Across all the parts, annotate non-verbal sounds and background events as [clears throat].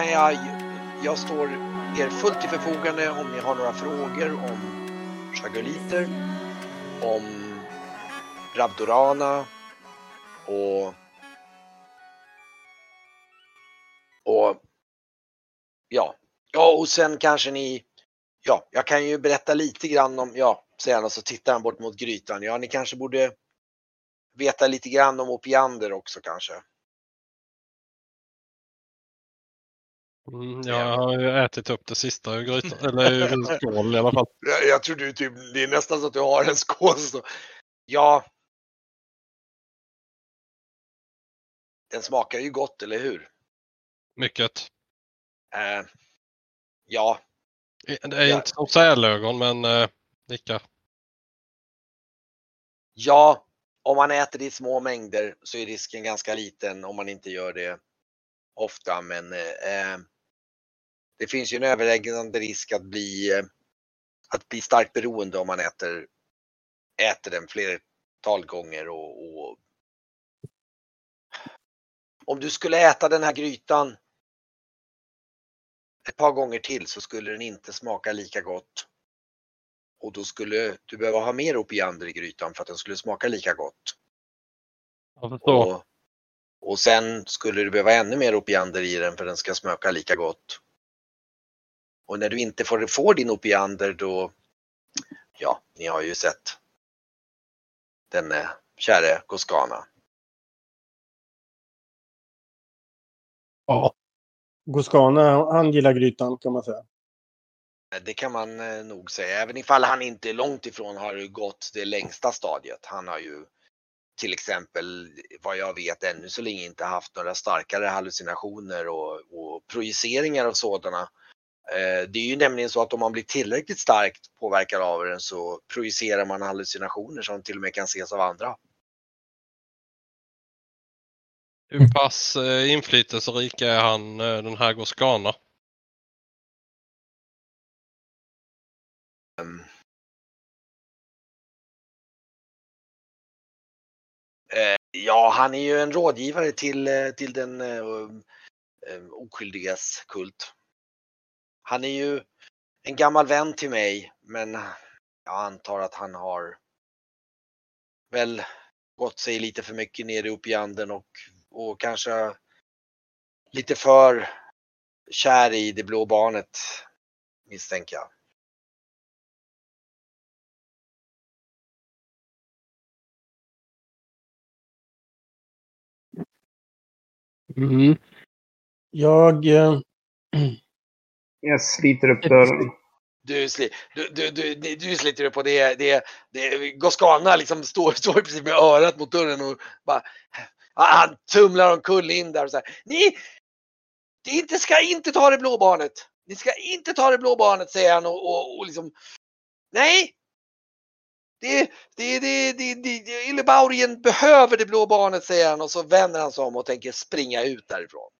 Kan jag, jag står er fullt till förfogande om ni har några frågor om chagoliter, om Rabdorana och och ja, ja och sen kanske ni, ja, jag kan ju berätta lite grann om, ja, säger han och så tittar han bort mot grytan. Ja, ni kanske borde veta lite grann om opiander också kanske. Mm, jag har ju ätit upp det sista ur grytan, eller ur skål i alla fall. [laughs] Jag, jag tror du typ, det är nästan så att du har en skål. Så. Ja. Den smakar ju gott, eller hur? Mycket. Eh, ja, Det är Ja. inte som sälögon, men eh, lika. ja, om man äter det i små mängder så är risken ganska liten om man inte gör det ofta. Men eh, det finns ju en övervägande risk att bli, eh, att bli starkt beroende om man äter, äter den flertal gånger. Och, och om du skulle äta den här grytan ett par gånger till så skulle den inte smaka lika gott. Och då skulle du behöva ha mer opiander i grytan för att den skulle smaka lika gott. Jag förstår. Och, och sen skulle du behöva ännu mer opiander i den för den ska smaka lika gott. Och när du inte får, får din opiander då, ja, ni har ju sett den eh, käre Goscana. Ja. Goscana, han- gillar grytan kan man säga. Det kan man eh, nog säga, även ifall han inte långt ifrån har gått det längsta stadiet. Han har ju till exempel, vad jag vet, ännu så länge inte haft några starkare hallucinationer och, och projiceringar och sådana. Eh, Det är ju nämligen så att om man blir tillräckligt starkt påverkad av den så projicerar man hallucinationer som till och med kan ses av andra. Hur pass eh, inflytelserik är han, eh, den här Goscana? Ehm. Eh, ja, han är ju en rådgivare till, eh, till den eh, eh, oskyldigas kult. Han är ju en gammal vän till mig, men jag antar att han har väl gått sig lite för mycket ner i opianden och, och kanske lite för kär i det blå barnet, misstänker jag. Mm. Jag... Eh, Jag sliter upp dörren. Du, sli, du, du, du, du, sliter upp på det. det, det Goscana liksom står, [laughs] står i princip med örat mot dörren och bara han tumlar omkull in där och så här. Ni, det inte, ska inte ta det blå barnet. Ni ska inte ta det blå barnet säger han och, och, och liksom. Nej. Det, det, det, det, det, det Illebaurien behöver det blå barnet säger han och så vänder han sig om och tänker springa ut därifrån.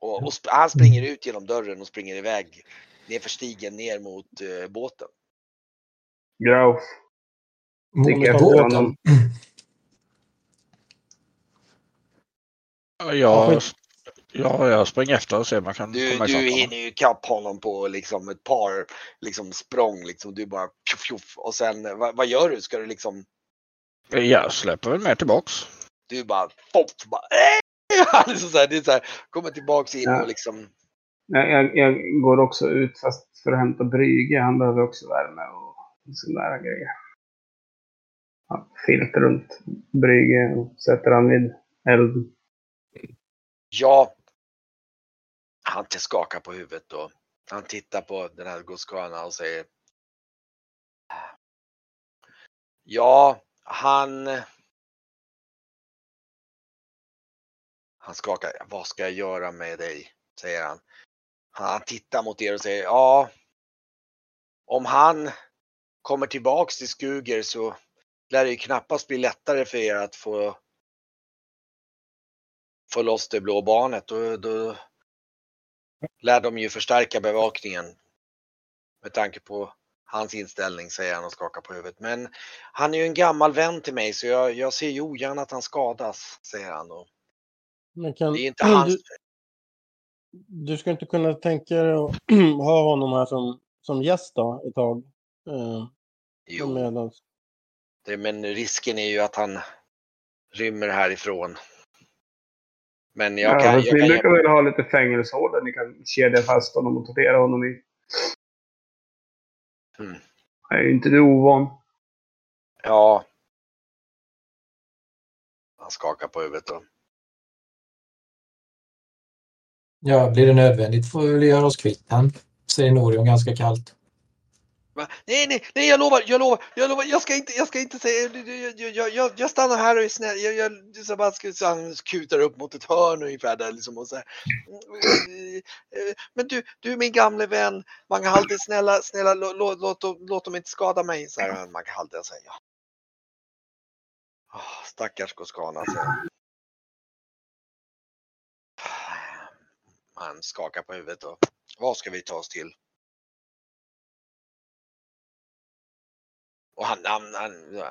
Och, och sp- han springer ut genom dörren och springer iväg nerför stigen ner mot eh, båten. Grauf. Monica efter båten. honom. Ja, Ja, jag, ja, jag springer efter och ser om jag kan Du, komma du hinner ju ikapp honom på liksom ett par liksom språng liksom. Du bara pjuff, pjuff. och sen vad, vad gör du? Ska du liksom Jag släpper väl med tillbaks. du bara pop, bara äh! liksom [laughs] så här, det är så här, kommer tillbaks in Ja. och liksom Jag, jag, jag går också ut fast för att hämta Brygge. Han behöver också värme och sådana där grejer. Ja, filt runt Brygge och sätter han vid elden. ja. Han skakar på huvudet och han tittar på den här Goscana och säger Ja, han Han skakar. Vad ska jag göra med dig? Säger han. Han tittar mot er och säger ja. Om han kommer tillbaks till Skuger så lär det ju knappast bli lättare för er att få få loss det blå barnet. Då, då lär de ju förstärka bevakningen. Med tanke på hans inställning, säger han och skakar på huvudet. Men han är ju en gammal vän till mig så jag, jag ser ju ogärna att han skadas, säger han. Och Men kan, det är inte [clears throat] hans... du, du ska inte kunna tänka dig att [clears throat] ha honom här som, som gäst då ett tag? Eh, Jo, medans, det, men risken är ju att han rymmer härifrån. Men jag Ja, kan... Jag ni kan brukar väl ha lite fängelsehål där ni kan kedja fast honom och tortera honom i. Mm. Är ju inte du ovan? ja. Han skakar på huvudet då. Ja, blir det nödvändigt får vi väl göra oss kvitt han, säger Norion ganska kallt. Va? Nej, nej, nej, jag lovar, jag lovar, jag lovar, jag ska inte, jag ska inte säga, jag, jag, jag, jag, jag stannar här och är snäll. Jag, jag, så bara ska, så han kutar upp mot ett hörn ungefär där liksom och så här. Men du, du min gamle vän, Mangahalde, snälla, snälla, låt, låt, låt, låt dem inte skada mig, så här Mangahalde säger ja. Oh, stackars Koskana säger han. Han skakar på huvudet och vad ska vi ta oss till? Och han, han, han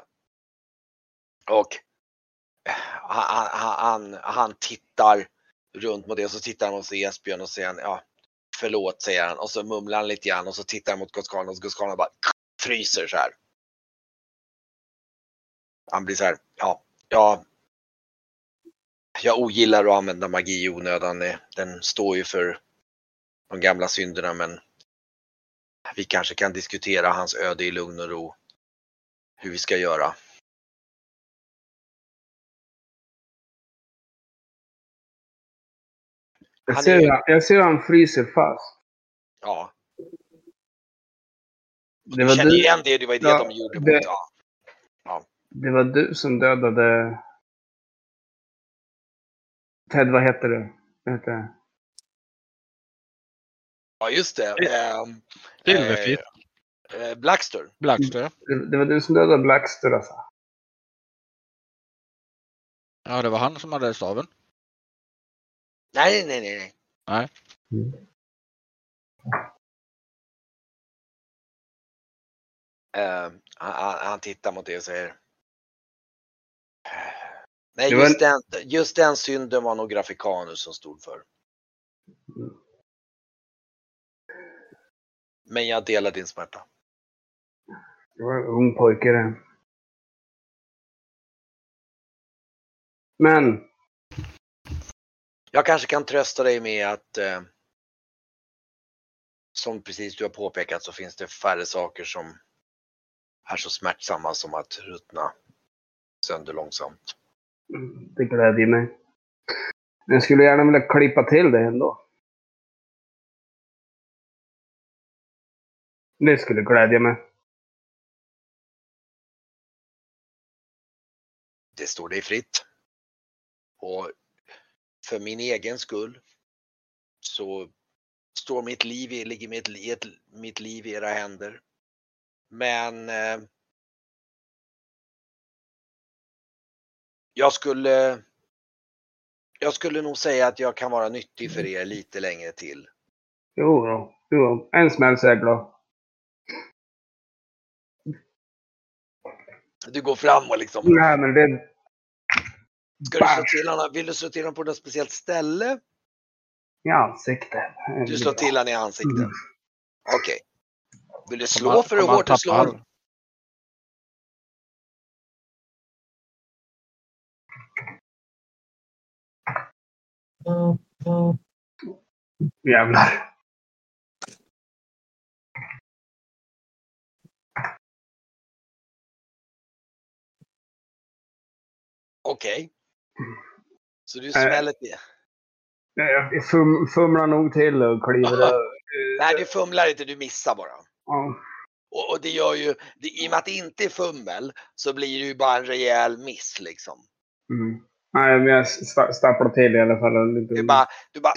och han, han, han, han tittar runt mot det och så tittar han mot Esbjörn och säger ja, förlåt säger han och så mumlar han lite grann och så tittar han mot Goskana och Goskana bara fryser så här. Han blir så här, ja, ja. Jag ogillar att använda magi i onödan. Den står ju för de gamla synderna men vi kanske kan diskutera hans öde i lugn och ro hur vi ska göra. Jag ser, är- jag ser han fryser fast. Ja, Det var, känner du, igen det, det var det Ja, de gjorde det- mot, ja. det var du som dödade... Ted, vad heter du? Vad heter ja, just det. ehm, Silverfitt. Eh, eh, Blackster. Blackster. det? Det var du som dödade Blackster alltså. Ja, det var han som hade staven. Nej, nej, nej, nej. Nej. Eh, han, han- han tittar mot det och säger. Nej, Det var just den, just den synden var nog Graficanus som stod för. Men jag delar din smärta. Det var en ung pojke det. Men, Jag kanske kan trösta dig med att eh, som precis du har påpekat så finns det färre saker som är så smärtsamma som att ruttna sönder långsamt. det glädjer mig. Men jag skulle gärna vilja klippa till det ändå. Det skulle glädja mig. Det står dig fritt. Och för min egen skull så står mitt liv, i- ligger mitt, ett, mitt liv i era händer. Men eh, jag skulle jag skulle nog säga att jag kan vara nyttig för er lite längre till. Jo då. Jo, en smäll så är jag glad. Du går fram och liksom, Nej, men det... ska du slå till honom, vill du slå till honom på något speciellt ställe? I ansiktet. Du slår till honom i ansiktet. Mm. Okej. Vill du slå för hur hårt du slår? Jävlar. Okej. Så du smäller till. Jag fum, fumlar nog till och kliver [laughs] över. Nej, du fumlar inte, du missar bara. Ja. Och, och det gör ju, det, i och med att det inte är fummel så blir det ju bara en rejäl miss liksom. Mm. Nej, men jag sta- stapplar till i alla fall. Lite. Du bara, du bara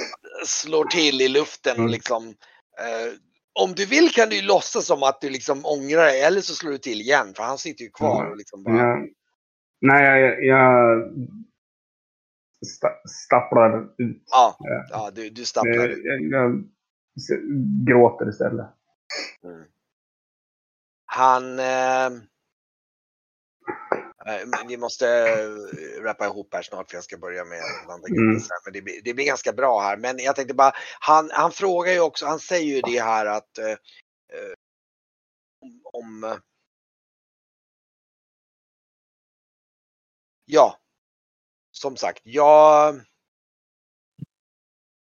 slår till i luften och Mm. liksom. Eh, om du vill kan du ju låtsas som att du liksom ångrar dig eller så slår du till igen för han sitter ju kvar Mm. och liksom bara. Jag, nej, jag, jag sta, stapplar ut. Ja, Ja. ja du, du stapplar Jag, ut. jag, jag gråter istället. Mm. Han... Eh, eh, vi måste eh, rappa ihop här snart för jag ska börja med andra Mm. Men det blir, det blir ganska bra här. Men jag tänkte bara, han, han frågar ju också, han säger ju det här att eh, eh, om, eh, Ja, som sagt, jag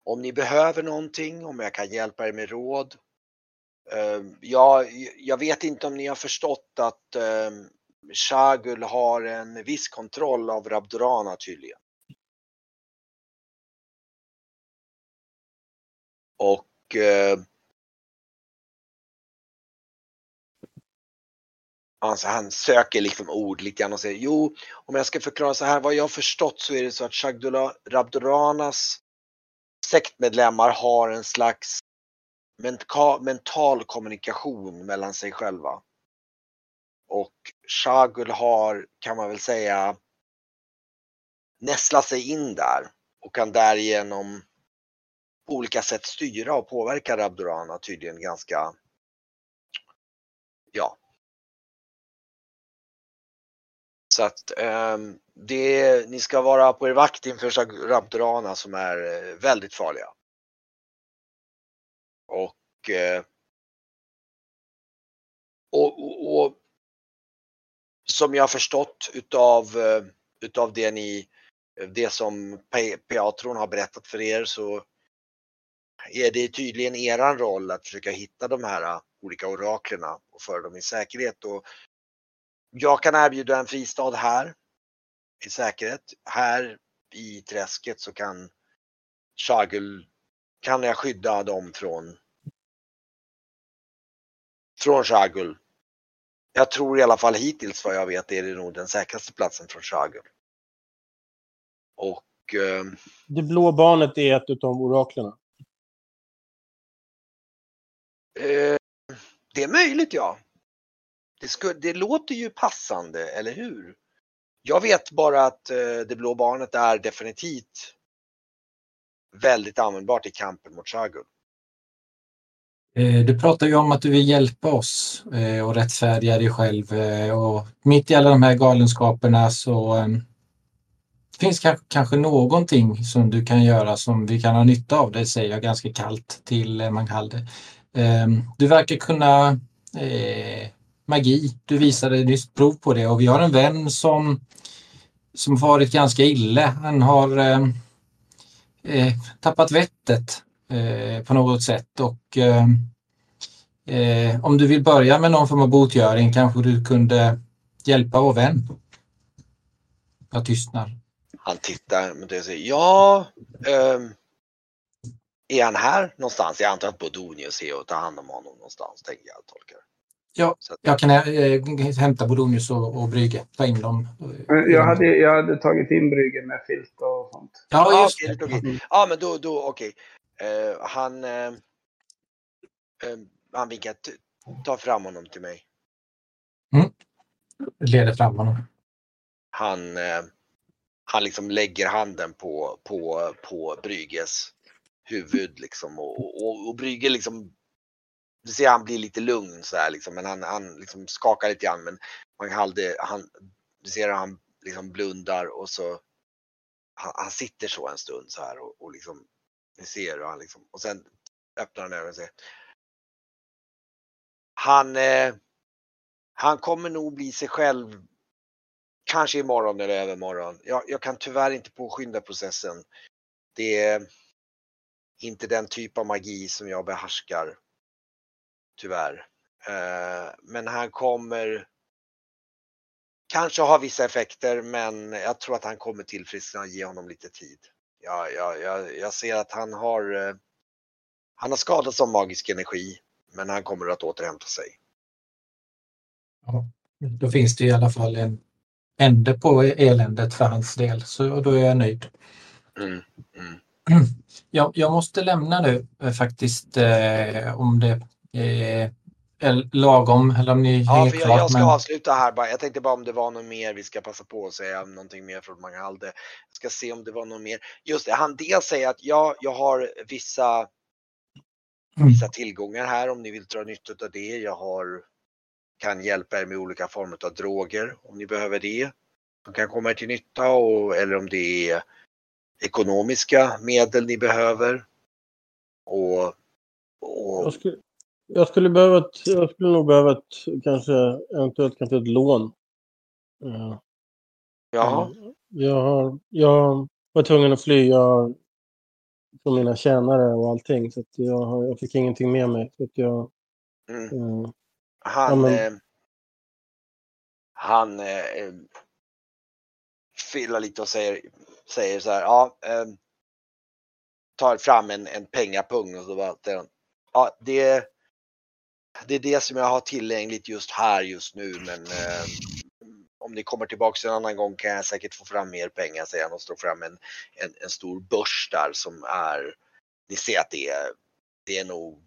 om ni behöver någonting, om jag kan hjälpa er med råd. Eh, jag, jag vet inte om ni har förstått att eh, Shagul har en viss kontroll av Rabdurana tydligen. Och eh, Alltså han söker liksom ord lite grann och säger jo, om jag ska förklara så här, vad jag har förstått så är det så att Shagdula Rabduranas sektmedlemmar har en slags mental, mental kommunikation mellan sig själva. Och Shagul har, kan man väl säga, nästlat sig in där och kan därigenom på olika sätt styra och påverka Rabdurana tydligen ganska, ja, Så att eh, det, ni ska vara på er vakt inför Ramturana som är eh, väldigt farliga. Och, eh, och, och, och, som jag förstått utav, eh, utav det ni, det som Peatron har berättat för er så är det tydligen eran roll att försöka hitta de här eh, olika oraklerna och föra dem i säkerhet. Och jag kan erbjuda en fristad här i säkerhet. Här i träsket så kan Shagul, kan jag skydda dem från från Shagul. Jag tror i alla fall hittills vad jag vet är det nog den säkraste platsen från Shagul. Och eh, Det blå barnet är ett utav oraklerna. eh, det är möjligt ja. Det, skulle, det låter ju passande, eller hur? Jag vet bara att eh, det blå barnet är definitivt väldigt användbart i kampen mot Shagul. Eh, du pratar ju om att du vill hjälpa oss eh, och rättfärdiga dig själv eh, och mitt i alla de här galenskaperna så ehm, finns kanske, någonting som du kan göra som vi kan ha nytta av. Det säger jag ganska kallt till Manghalde. Ehm, du verkar kunna magi. Du visade nyss prov på det och vi har en vän som som varit ganska illa. Han har eh, eh, tappat vettet eh, på något sätt och eh, eh, om du vill börja med någon form av botgöring kanske du kunde hjälpa vår vän. Jag tystnar. Han tittar mot det och säger ja. Ehm, är han här någonstans? Jag antar att Bodonius är och tar hand om honom någonstans, tänker jag. Ja, jag kan eh, hämta Bodonius och, och Brygge, ta in dem. Jag hade, jag hade tagit in Bryggen med filt och sånt. Ja, just det. okej. Mm. Ja, men då, då okej. Eh, han, eh, eh, han vinkar, "T- ta fram honom till mig. Leder fram honom. Han, han liksom lägger handen på, på, på Brygges huvud liksom och, och, och Brygge liksom du ser han blir lite lugn så här liksom, men han, han liksom skakar lite grann. Men man hade, han, du ser hur han liksom blundar och så han, han sitter så en stund så här och, och liksom, ni ser hur han liksom, och sen öppnar han ögonen och säger Han, eh, han kommer nog bli sig själv kanske imorgon eller övermorgon. Jag, jag kan tyvärr inte påskynda processen. Det är inte den typ av magi som jag behärskar. Tyvärr. Eh, men han kommer kanske ha vissa effekter men jag tror att han kommer tillfriskna. Ge honom lite tid. Jag, jag, jag, jag ser att han har eh, han har skadats av magisk energi men han kommer att återhämta sig. Ja, då finns det i alla fall en ände på eländet för hans del, så då är jag nöjd. Mm, mm. [clears throat] Jag, jag måste lämna nu eh, faktiskt eh, om det lagom eller om ni Ja, hänger för jag, kvar. jag ska men- avsluta här bara. Jag tänkte bara om det var något mer vi ska passa på att säga någonting mer från Mangalde. Jag ska se om det var något mer. Just det, han dels säger att ja, jag har vissa, Mm. vissa tillgångar här om ni vill dra nytta av det. Jag har kan hjälpa er med olika former av droger om ni behöver det. Som kan komma er till nytta och, eller om det är ekonomiska medel ni behöver. Och, och Jag skulle, jag behöva ett, jag skulle nog behöva ett, kanske, eventuellt kanske ett lån. Eh, ja, Jag, har, jag var tvungen att flyga från mina tjänare och allting. Så att jag, har, jag fick ingenting med mig. Så att jag, mm. eh, han, Ja, men- eh, han eh, fillar lite och säger, säger så här, ja, eh, tar fram en, en pengapung och så bara, ja, det, det är det som jag har tillgängligt just här just nu, men eh, om ni kommer tillbaks en annan gång kan jag säkert få fram mer pengar, säger han och står fram en, en, en stor börs där som är, ni ser att det är, det är nog,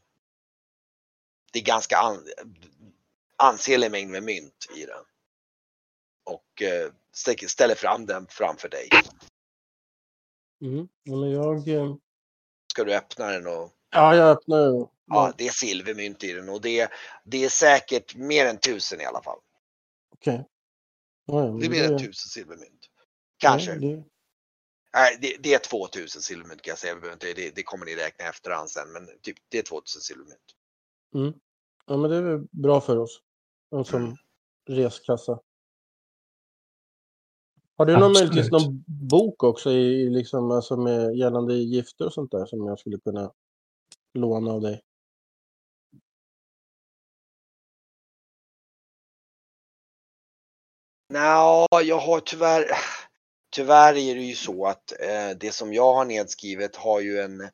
det är ganska an, ansenlig mängd med mynt i den. Och eh, ställer fram den framför dig. mm, men jag, eh, Ska du öppna den och ja, jag öppnar ju. Ja, det är silvermynt i den och det, det är säkert mer än tusen i alla fall. Okej. Ja, ja, Det är mer än tusen silvermynt. Kanske. Ja, det, Nej, det, det är 2000 silvermynt kan jag säga. Det, det kommer ni räkna efterhand sen, men typ, det är 2000 silvermynt. mm. Ja, men det är väl bra för oss. Och som Mm. reskassa. Har du någon Absolut. möjligtvis någon bok också i, i liksom, alltså med gällande gifter och sånt där som jag skulle kunna låna av dig? Nja, jag har tyvärr, tyvärr är det ju så att eh, det som jag har nedskrivet har ju en,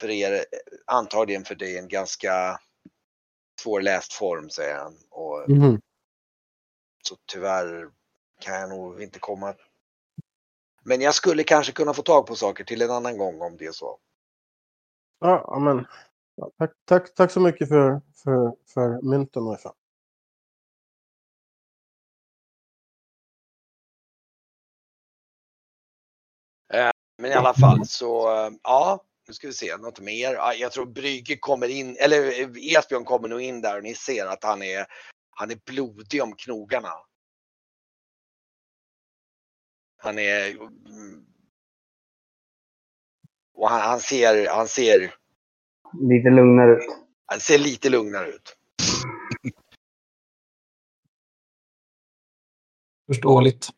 för er, antagligen för dig en ganska svårläst form säger han. Och, Mhm. Så tyvärr kan jag nog inte komma. Men jag skulle kanske kunna få tag på saker till en annan gång om det är så. Ja, men tack, tack, tack så mycket för, för, för mynten i Men i alla fall så, ja, nu ska vi se, något mer. Ja, Jag tror Brygge kommer in, eller eh, Esbjörn kommer nog in där och ni ser att han är, han är blodig om knogarna. Han är, mm, och han, han ser, han ser, Lite lugnare ut. han ser lite lugnare ut. Förståeligt.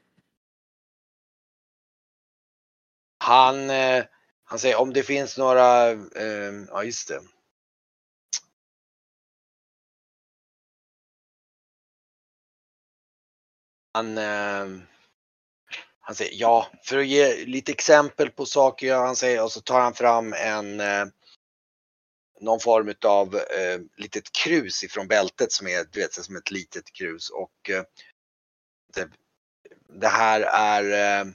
Han, eh, han säger om det finns några, eh, ja just det. Han, eh, han säger ja, för att ge lite exempel på saker han säger och så tar han fram en eh, någon form av eh, litet krus ifrån bältet som är du vet, som ett litet krus och eh, det, det här är eh,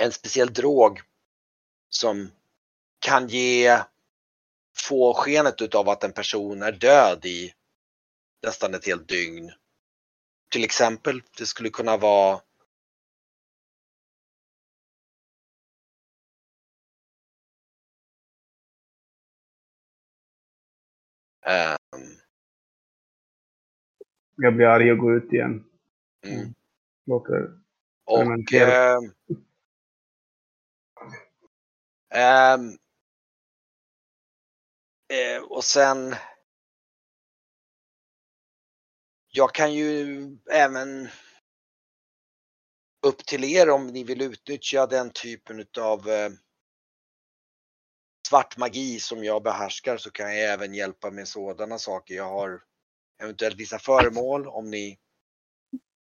en speciell drog som kan ge få skenet utav att en person är död i nästan ett helt dygn. Till exempel, det skulle kunna vara ehm, Jag blir arg och går ut igen. mm. Låter... Och, Fermentera. Um, eh, och sen jag kan ju även upp till er om ni vill utnyttja den typen utav eh, svart magi som jag behärskar så kan jag även hjälpa med sådana saker. Jag har eventuellt vissa föremål om ni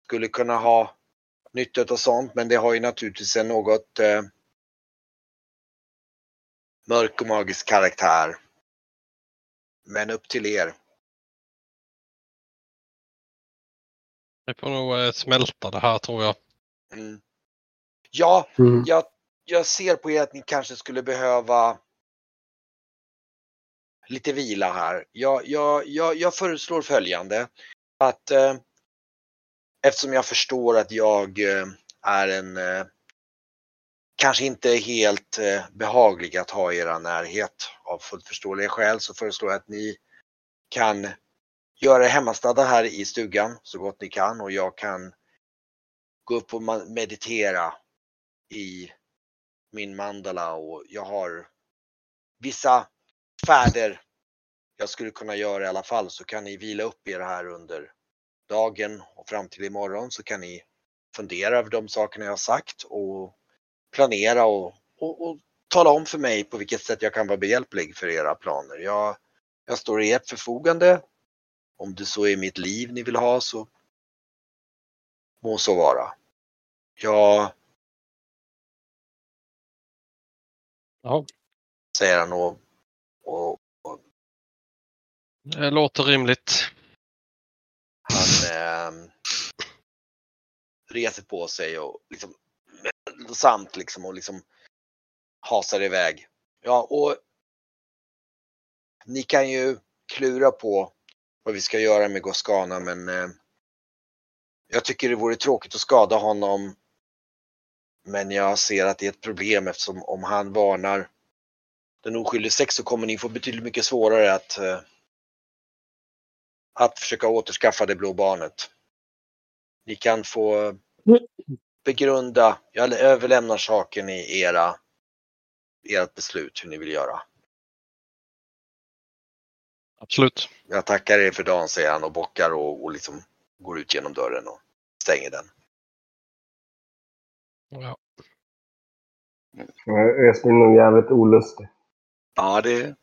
skulle kunna ha nytta av sånt men det har ju naturligtvis en något eh, mörk och magisk karaktär. Men upp till er. Vi får nog eh, smälta det här tror jag. Mm. Ja, Mm. jag, jag ser på er att ni kanske skulle behöva lite vila här. Jag, jag, jag, jag föreslår följande. Att eh, eftersom jag förstår att jag eh, är en eh, kanske inte helt eh, behagliga behaglig att ha i era närhet. Av fullt förståeliga skäl så föreslår jag att ni kan göra er hemmastadda här i stugan så gott ni kan och jag kan gå upp och meditera i min mandala och jag har vissa färder jag skulle kunna göra i alla fall. Så kan ni vila upp er här under dagen och fram till imorgon så kan ni fundera över de sakerna jag har sagt och planera och, och, och tala om för mig på vilket sätt jag kan vara behjälplig för era planer. Jag, jag står i ert förfogande. Om det så är mitt liv ni vill ha så må så vara. Jag, Ja. säger han och, och Det låter rimligt. han eh, reser på sig och liksom intressant liksom och liksom hasar iväg. Ja, och ni kan ju klura på vad vi ska göra med Goscana men eh, jag tycker det vore tråkigt att skada honom. Men jag ser att det är ett problem eftersom om han varnar den oskyldige sex så kommer ni få betydligt mycket svårare att eh, att försöka återskaffa det blå barnet. Ni kan få mm begrunda, jag överlämnar saken i era, ert beslut hur ni vill göra. Absolut. Jag tackar er för dagen säger han och bockar och, och liksom går ut genom dörren och stänger den. Ja. Blir nog jävligt olustig. Ja, det...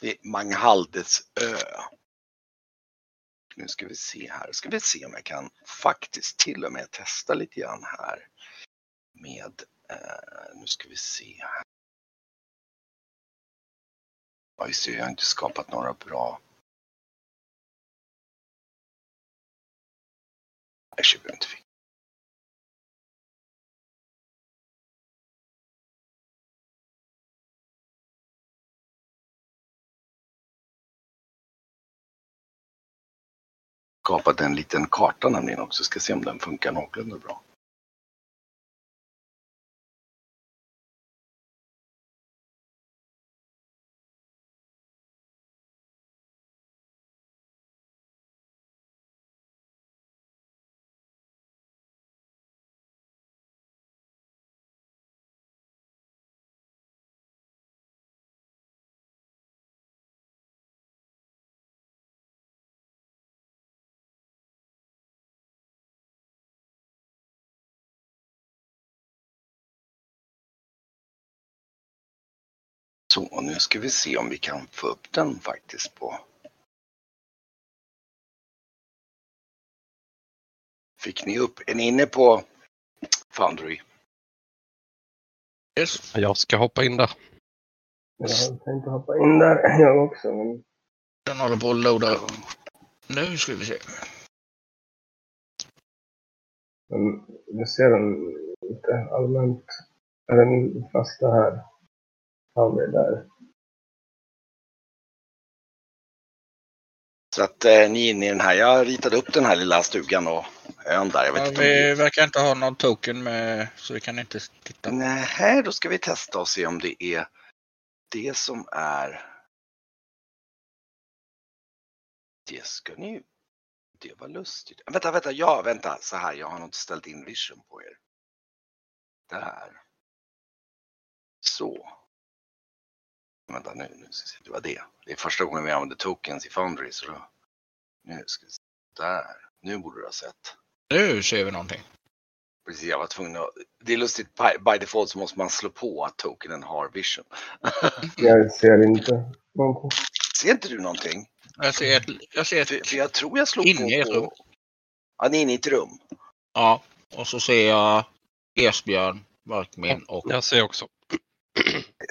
Det är Manghaldes ö. Nu ska vi se här. Ska vi se om jag kan faktiskt till och med testa lite grann här. Med, eh, nu ska vi se här. Ja, just det, jag har inte skapat några bra. Jag köper inte fick. Skapat en liten karta nämligen också. Ska se om den funkar någorlunda bra. Så, nu ska vi se om vi kan få upp den faktiskt på. Fick ni upp, är ni inne på Foundry? Yes. Jag ska hoppa in där. Jag tänkte hoppa in där [laughs] jag också. Men Den håller på att loada. Nu ska vi se. men jag ser den lite allmänt. Är den fasta här? Har vi där. Så att eh, ni är inne i den här, jag ritade upp den här lilla stugan och ön där. Jag vet Ja, inte om vi ni... verkar inte ha någon token med så vi kan inte titta. Nej, då ska vi testa och se om det är det som är. Det ska ni Det var lustigt. Vänta, vänta, ja, vänta, så här, jag har nog inte ställt in vision på er. Där. Så. Vänta nu, nu ska vi se, det var det. Det är första gången vi använder tokens i Foundry, så då. Nu ska vi se. Där. Nu borde du ha sett. Nu ser vi någonting. Precis, jag var tvungen att... Det är lustigt, by, by default så måste man slå på att tokenen har vision. [laughs] Jag ser inte någonting. Ser inte du någonting? Jag ser ett, jag ser För, ett för jag tror jag slog Inne i på... ett rum. Ja, ni är inne i ett rum. ja, och så ser jag Esbjörn, Mörkmin och Jag ser också.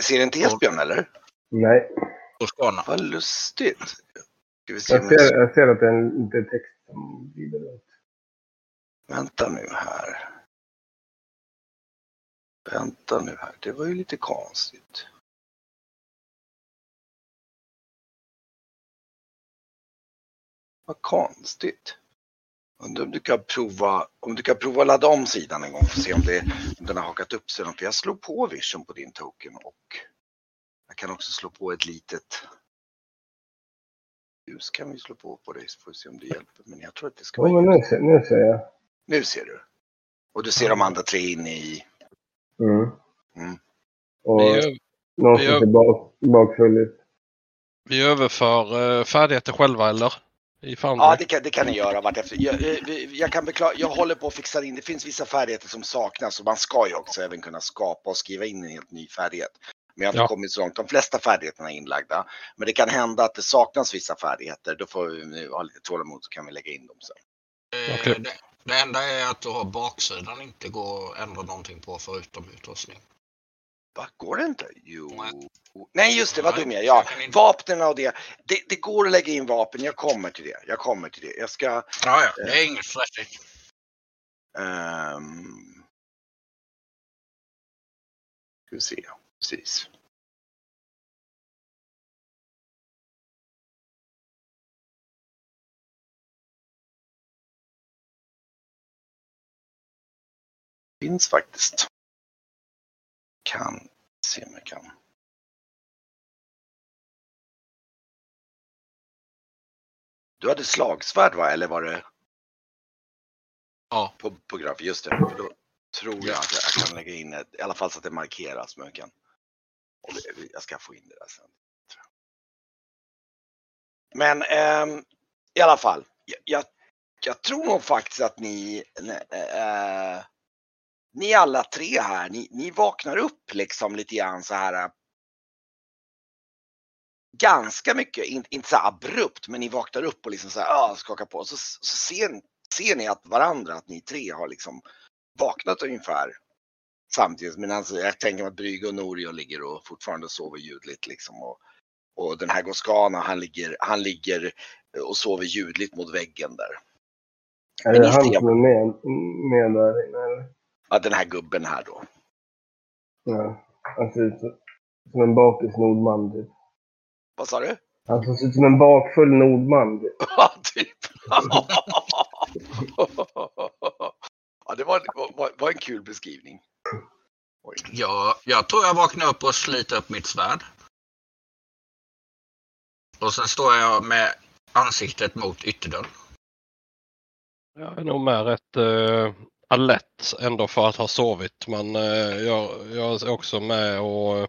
Ser inte Esbjörn eller? Nej. Toscana. Vad lustigt. Ska vi se Jag ser, jag ser att det är en lite text som glider runt. Vänta nu här. Vänta nu här. Det var ju lite konstigt. Vad konstigt. Undrar om du kan prova, om du kan prova att ladda om sidan en gång för att se om, det, om den har hakat upp sig. För jag slog på vision på din token och Jag kan också slå på ett litet ljus kan vi slå på på dig så får vi se om det hjälper. Men jag tror att det ska vara men ljus. nu ser, nu ser jag. Nu ser du. Och du ser de andra tre inne i... Mm. Mm. Och Vi, någon vi som ser bak, bakfull ut. vi överför eh, färdigheter själva eller? Ja, det kan, det kan ni göra vartefter. Jag, eh, jag kan beklaga, jag håller på att fixa in, det finns vissa färdigheter som saknas och man ska ju också även kunna skapa och skriva in en helt ny färdighet. Men jag har inte Ja. kommit så långt. De flesta färdigheterna är inlagda. Men det kan hända att det saknas vissa färdigheter. Då får vi nu ha lite tålamod så kan vi lägga in dem sen. Eh, Okej. Det, det enda är att du har baksidan inte går att ändra någonting på förutom utrustning. Va, går det inte? Jo. Nej. Nej, just det, vad dum jag är. Ja, vapnen och det. det. Det går att lägga in vapen. Jag kommer till det. Jag kommer till det. Jag ska... Ja, ja, det är inget stressigt. Um... Ska vi se. Precis. Finns faktiskt. Kan se om jag kan. Du hade slagsvärd va, eller var det? Ja. På, på graf, just det. För då tror jag att jag kan lägga in ett, i alla fall så att det markeras. Jag, kan, jag ska få in det där sen. Men eh, i alla fall, jag, jag, jag tror nog faktiskt att ni, eh, eh, ni alla tre här, ni, ni vaknar upp liksom lite grann så här. Eh, ganska mycket, inte, inte så här abrupt, men ni vaknar upp och liksom så här, ah, skakar på. Så, så ser, ser ni att varandra, att ni tre har liksom vaknat ungefär samtidigt. Men alltså, jag tänker mig att Brygge och Norio ligger och fortfarande sover ljudligt liksom. Och, och den här Goskana, han ligger, han ligger och sover ljudligt mot väggen där. Är det han som är med, med där inne? eller? Ja, den här gubben här då. Ja. Han ser ut som- som en bakis nordman typ. Vad sa du? Han ser ut som en bakfull nordman. Typ. [laughs] Ja, typ. [laughs] ja, det var, var, var en kul beskrivning. Oj. Jag, jag tror jag vaknar upp och sliter upp mitt svärd. Och sen står jag med ansiktet mot ytterdörren. Jag är nog med rätt uh, alert ändå för att ha sovit. Men eh, jag, jag är också med och eh,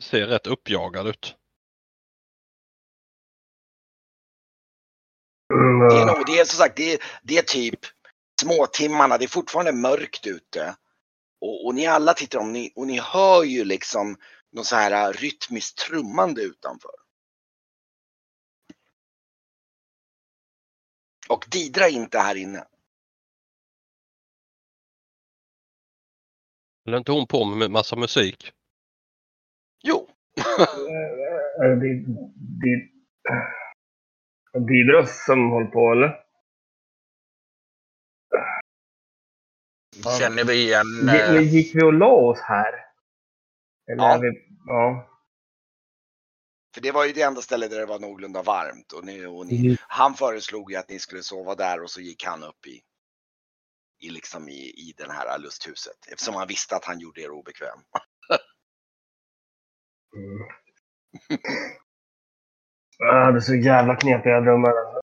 ser rätt uppjagad ut. Mm, Det är, ja. nog, det är som sagt, det är, det är typ småtimmarna, det är fortfarande mörkt ute. Och, och ni alla tittar om ni, och ni hör ju liksom något så här rytmiskt trummande utanför. Och Didra är inte här inne. Eller inte hon på med massa musik? Jo. Är det Did- Did- Didros som håller på eller? Känner vi igen... Gi- Eh, men Gick vi och la oss här? Eller Ja. vi... Ja. För det var ju det enda stället där det var någorlunda varmt. Och ni, och ni, Mm. han föreslog ju att ni skulle sova där och så gick han upp i, i, liksom i, i den här lusthuset. Eftersom han visste att han gjorde er obekväm. Mm. Det är så jävla knepiga drömmar. alltså.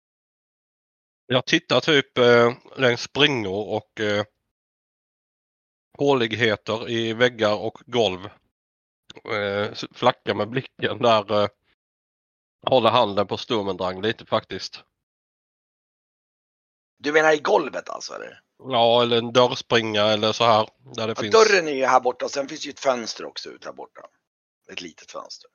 Jag tittar typ eh, längs springor och eh, håligheter i väggar och golv. Eh, flackar med blicken där. Eh, håller handen på Sturmendrang lite faktiskt. Du menar i golvet alltså? Eller? Ja, eller en dörrspringa eller så här. Där det Ja, finns. dörren är ju här borta sen finns ju ett fönster också ut här borta. Ett litet fönster.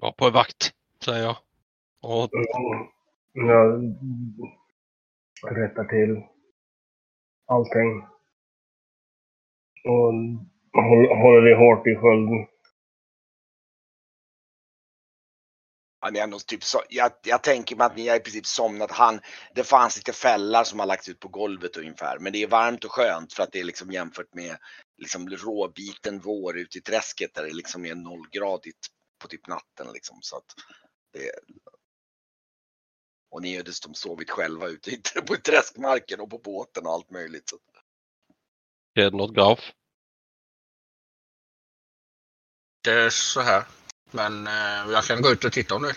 Ja, på vakt, säger jag. Och Mm. Rätta till allting. Och håller, det hårt i skölden. Han är ändå typ så, jag, jag tänker mig att ni har i princip somnat. Han, det fanns lite fällar som har lagts ut på golvet ungefär. Men det är varmt och skönt för att det är liksom jämfört med liksom råbiten vår ute i träsket där det liksom är nollgradigt på typ natten liksom. Så att det, och ni har dessutom sovit själva ute [laughs] på träskmarken och på båten och allt möjligt. Är det något graf? inte så här. Men eh, jag kan gå ut och titta om du.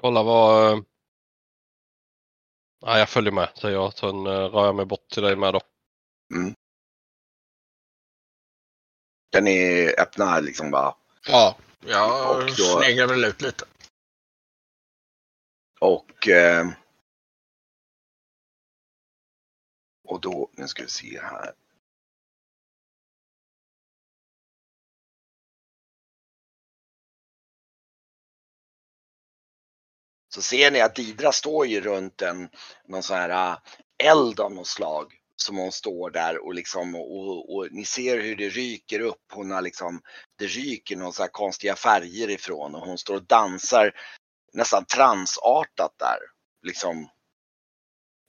Kolla vad... eh, Nej, jag följer med säger jag. Sen eh, rör jag mig bort till dig med då. Kan ni öppna liksom bara Ja, jag Och då- sneglar väl ut lite och eh, och då, nu ska vi se här. Så ser ni att Didra står ju runt en någon sån här eh, eld av något slag som hon står där och liksom och, och ni ser hur det ryker upp. Hon har liksom, det ryker några här konstiga färger ifrån och hon står och dansar nästan transartat där. Liksom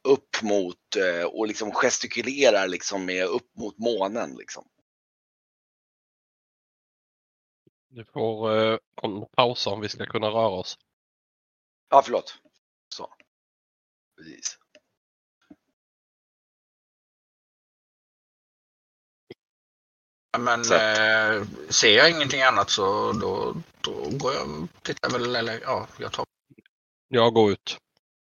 upp mot eh, och liksom gestikulerar liksom med upp mot månen liksom. Du får eh, en pausa om vi ska kunna röra oss. Ja, förlåt. Så. Precis. Men eh, ser jag ingenting annat så då, då går jag och tittar väl. Eller ja, jag tar. Jag går ut.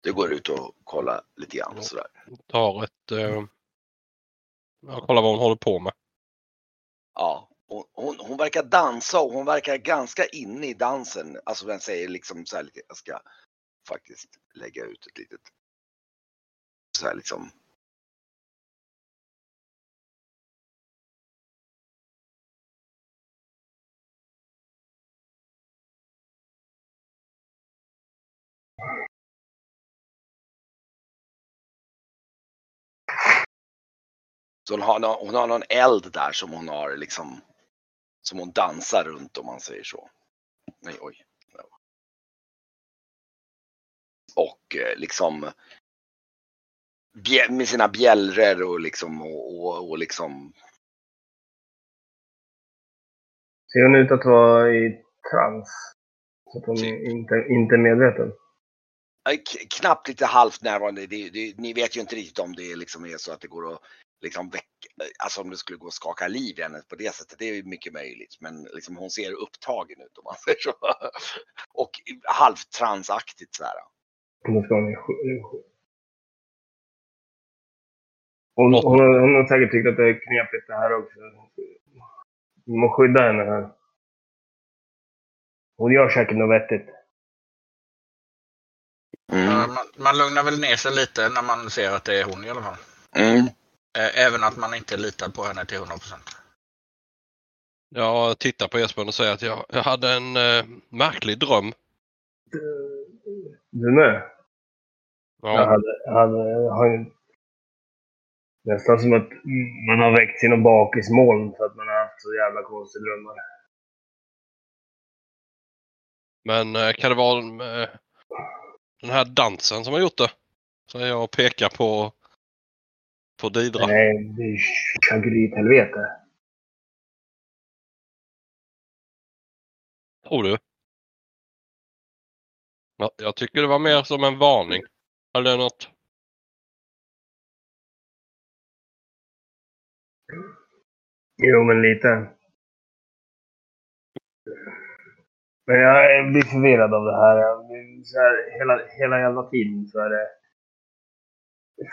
Det går ut och kollar lite grann Ja. sådär. Tar ett... Eh, jag kollar vad hon håller på med. Ja, hon, hon, hon verkar dansa och hon verkar ganska inne i dansen. Alltså den säger liksom så här lite, jag ska faktiskt lägga ut ett litet så här liksom. Så hon har, hon har någon eld där som hon har liksom som hon dansar runt om man säger så. Nej, oj. Och eh, liksom med sina bjällror och liksom och, och, och liksom Ser hon ut att vara i trans? Så att hon inte, inte är medveten? Knappt lite halvt närvarande. Det, det, ni vet ju inte riktigt om det liksom är så att det går att liksom väcka, alltså om det skulle gå att skaka liv i henne på det sättet. Det är mycket möjligt. Men liksom hon ser upptagen ut om man [laughs] säger så. Och halvtransaktigt så här. Ska hon hon, hon, hon har säkert tyckt att det är knepigt det här också. Vi måste skydda henne här. Hon gör säkert något vettigt. Mm. Man, man lugnar väl ner sig lite när man ser att det är hon i alla fall. Mm. Eh, Även att man inte litar på henne till 100 procent. Jag tittar på Esbjörn och säger att jag, jag hade en eh, märklig dröm. Du med? Jag Ja, hade, hade, har ju- nästan som att man har väckt sina bakismoln för att man har haft så jävla konstiga drömmar. men eh, kan det vara eh, den här dansen som har gjort det? Så jag pekar på, på Didra. Nej, det är chagrit-helvete. Tror du? Ja, jag tycker det var mer som en varning. Eller något. Jo, men lite. Men jag blir förvirrad av det här. Så här hela, hela jävla tiden så är det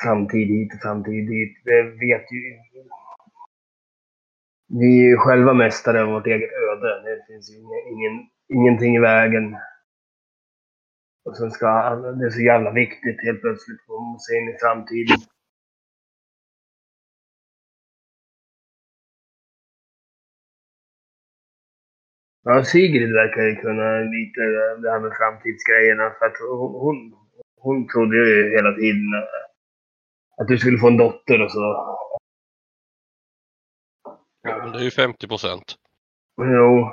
framtid hit och framtid dit. Det vet ju... Vi är ju själva mästare av vårt eget öde. Det finns ju ingen, ingen, ingenting i vägen. Och sen ska det är så jävla viktigt helt plötsligt att se in i framtiden. Ja, Sigrid verkar ju kunna lite det här med framtidsgrejerna. För att hon, hon, hon trodde ju hela tiden att du skulle få en dotter och så. Ja, men det är ju 50 procent. Jo.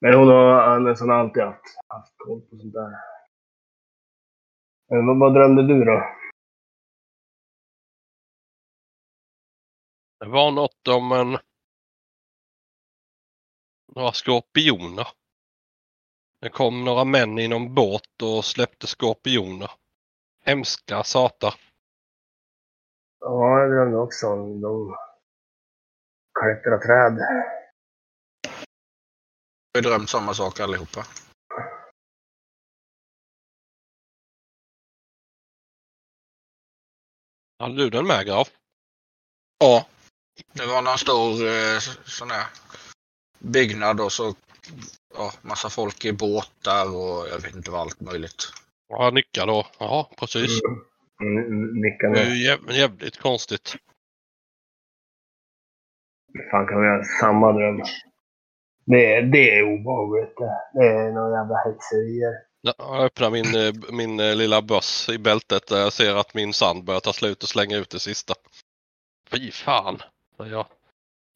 Men hon har nästan alltid haft, haft koll på sånt där. Men vad, vad drömde du då? Det var något om en... Några skorpioner. Det kom några män i någon båt och släppte skorpioner. Hemska satar. Ja, jag drömde också om dem. klättra träd. Vi har drömt samma sak allihopa. Hade du den med Graf? Ja. Det var någon stor eh, sån här byggnad och så ja, massa folk i båtar och jag vet inte vad allt möjligt. Ja, nickar då. Ja, precis. Mm. Mm, Nickar Det är nu. ju jäv- jävligt konstigt. Fan kan vi göra samma dröm? Det är, det är obehagligt det. Är några jävla häxerier. Jag öppnar min, eh, min eh, lilla börs i bältet där jag ser att min sand börjar ta slut och slänger ut det sista. Fy fan, säger jag.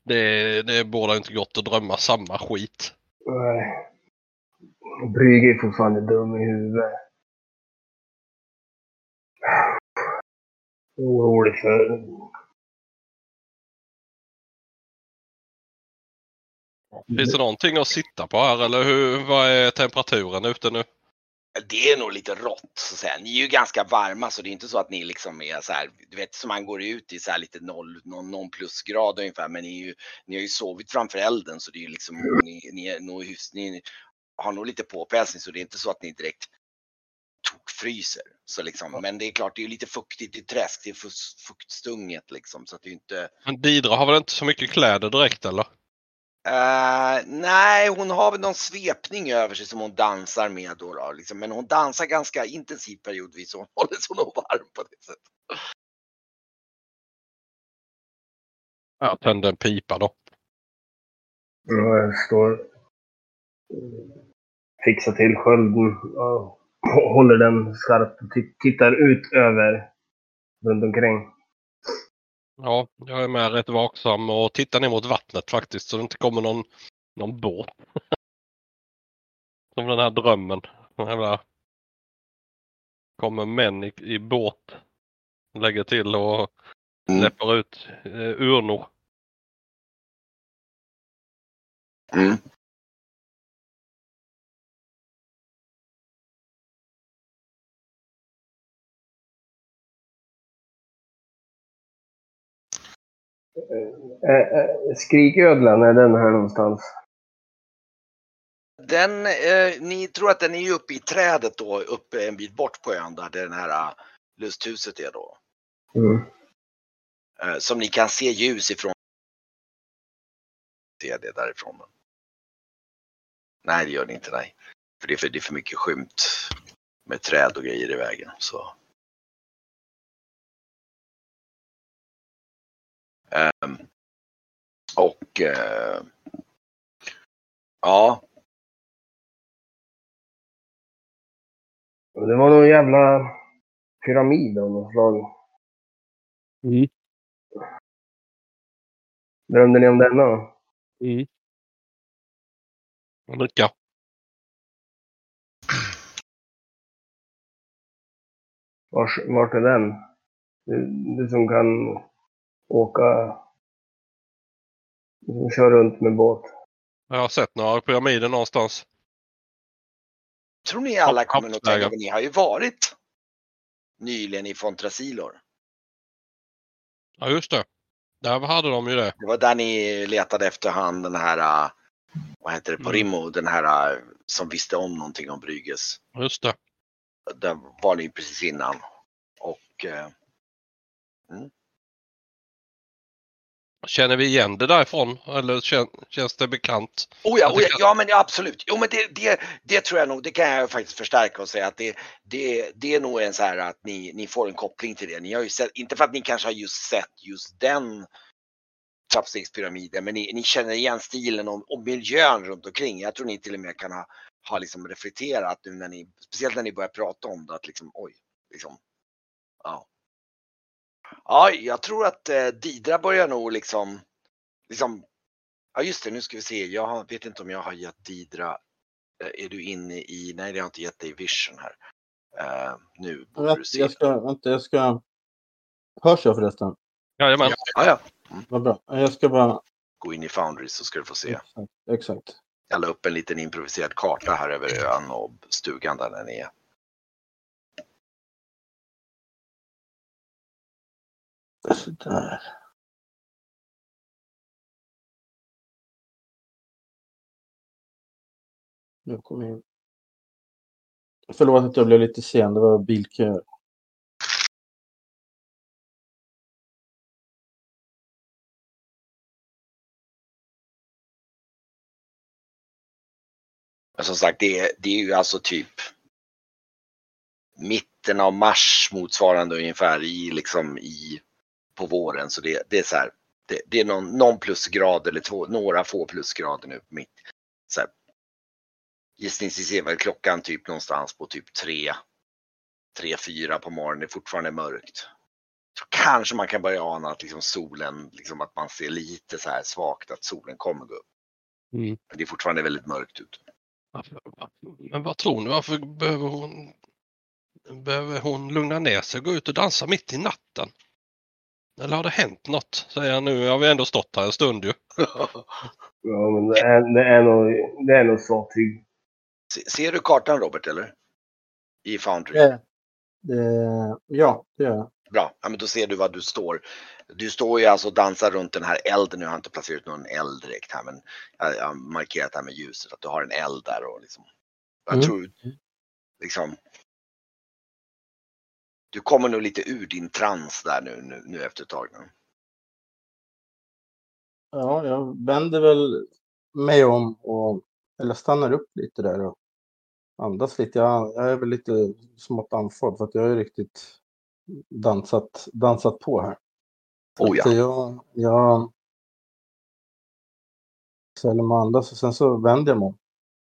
Det, det borde inte gått att drömma samma skit. Nej. Brygge är fortfarande dum i huvudet. Orolig för... Finns det någonting att sitta på här eller hur, vad är temperaturen ute nu? Det är nog lite rått så att säga. Ni är ju ganska varma så det är inte så att ni liksom är så här, du vet som man går ut i så här lite noll, någon, någon plusgrad ungefär. Men ni, är ju, ni har ju sovit framför elden så det är ju liksom, ni, ni, är nog, ni har nog lite påpälsning så det är inte så att ni direkt tokfryser. Så liksom, men det är klart, det är ju lite fuktigt i träsk, det är fuktstunget liksom. Så att det är inte, Men Didra har väl inte så mycket kläder direkt eller? Eh, nej, hon har väl någon svepning över sig som hon dansar med då. då liksom. Men hon dansar ganska intensivt periodvis så hon [laughs] håller sig nog varm på det sättet. Jag tänder en pipa då. Jag står... Fixar till skölden och håller den skarpt och ti- tittar ut över runt omkring. Ja, jag är med rätt vaksam och tittar ner mot vattnet faktiskt så det inte kommer någon, någon båt. Som den här drömmen. Den jävla... Kommer män i, i båt. Lägger till och Mm. släpper ut eh, urnor. Mm. Äh, äh, skriködlan, är den här någonstans? Den, eh, ni tror att den är uppe i trädet då, uppe en bit bort på ön där den här uh, lusthuset är då. Mm. Eh, som ni kan se ljus ifrån. Se det därifrån. Nej, det gör ni inte, nej. För det är för, det är för mycket skymt med träd och grejer i vägen. Så. Och eh, ja, Det var någon jävla pyramid av något slag. Mm. Drömde ni om denna? Mm. Och. Vars, vart är den? Du, du som kan åka... Du som kör runt med båt. Jag har sett några pyramider någonstans. tror ni alla kommer att tänka på, ni har ju varit nyligen i Fontrasilor. Ja just det. Där hade de ju det. Det var där ni letade efter han den här, äh, vad heter det på Mm. Rimmo, den här äh, som visste om någonting om Brygges. Just det. Där var ni precis innan. Och eh, Känner vi igen det därifrån? Eller kän, känns det bekant? Oh ja, oh ja, ja men absolut. Jo men det, det, det tror jag nog, det kan jag faktiskt förstärka och säga att det, det, det är nog en så här att ni, ni får en koppling till det. Ni har ju sett, inte för att ni kanske har just sett just den trappstegspyramiden, men ni, ni känner igen stilen och, och miljön runt omkring. Jag tror ni till och med kan ha, ha liksom reflekterat nu när ni, speciellt när ni börjar prata om det, att liksom oj, liksom, ja. Ja, jag tror att eh, Didra börjar nog liksom, liksom Ja just det, nu ska vi se. Jag har, vet inte om jag har gett Didra. eh, Är du inne i, nej det har jag inte gett dig vision här. Eh, nu borde Jag, du se. jag ska, vänta, jag ska... Hörs jag förresten? Jajamän. Ja, ja. Vad bra. Jag ska bara... Gå in i Foundry så ska du få se. Exakt. exakt. Jag la upp en liten improviserad karta här över ön och stugan där den är. Sådär. Nu kom jag in. Förlåt att jag blev lite sen, det var bilköer. Men som sagt, det det är ju alltså typ mitten av mars motsvarande ungefär i, liksom, i på våren. Så det, det är så här. Det, det är någon, någon plusgrad eller två, några få plusgrader nu på mitt. Så här, gissningsvis är väl klockan typ någonstans på typ tre, tre, fyra på morgonen. Det är fortfarande mörkt. Så kanske man kan börja ana att liksom solen, liksom att man ser lite så här svagt att solen kommer gå upp. Mm. Men det är fortfarande väldigt mörkt ute. Men vad tror ni? Varför behöver hon, behöver hon lugna ner sig och gå ut och dansa mitt i natten? Eller har det hänt något? Säger han nu. Har vi ändå stått här en stund ju. [laughs] Ja, men det är, det är nog, det är nog så tyg. Se- Ser du kartan Robert eller? I Foundry? Det, det, ja, det gör jag. Bra, ja, men då ser du vad du står. Du står ju alltså och dansar runt den här elden. Nu har jag inte placerat någon eld direkt här men jag jag har markerat det här med ljuset att du har en eld där och liksom. Jag Mm. tror liksom. Du kommer nog lite ur din trans där nu, nu, nu efter ett tag. Nu. Ja, jag vänder väl mig om och eller stannar upp lite där och andas lite. Jag, jag är väl lite smått andfådd för att jag har ju riktigt dansat, dansat på här. Oh ja. jag, jag ställer mig och andas och sen så vänder jag mig om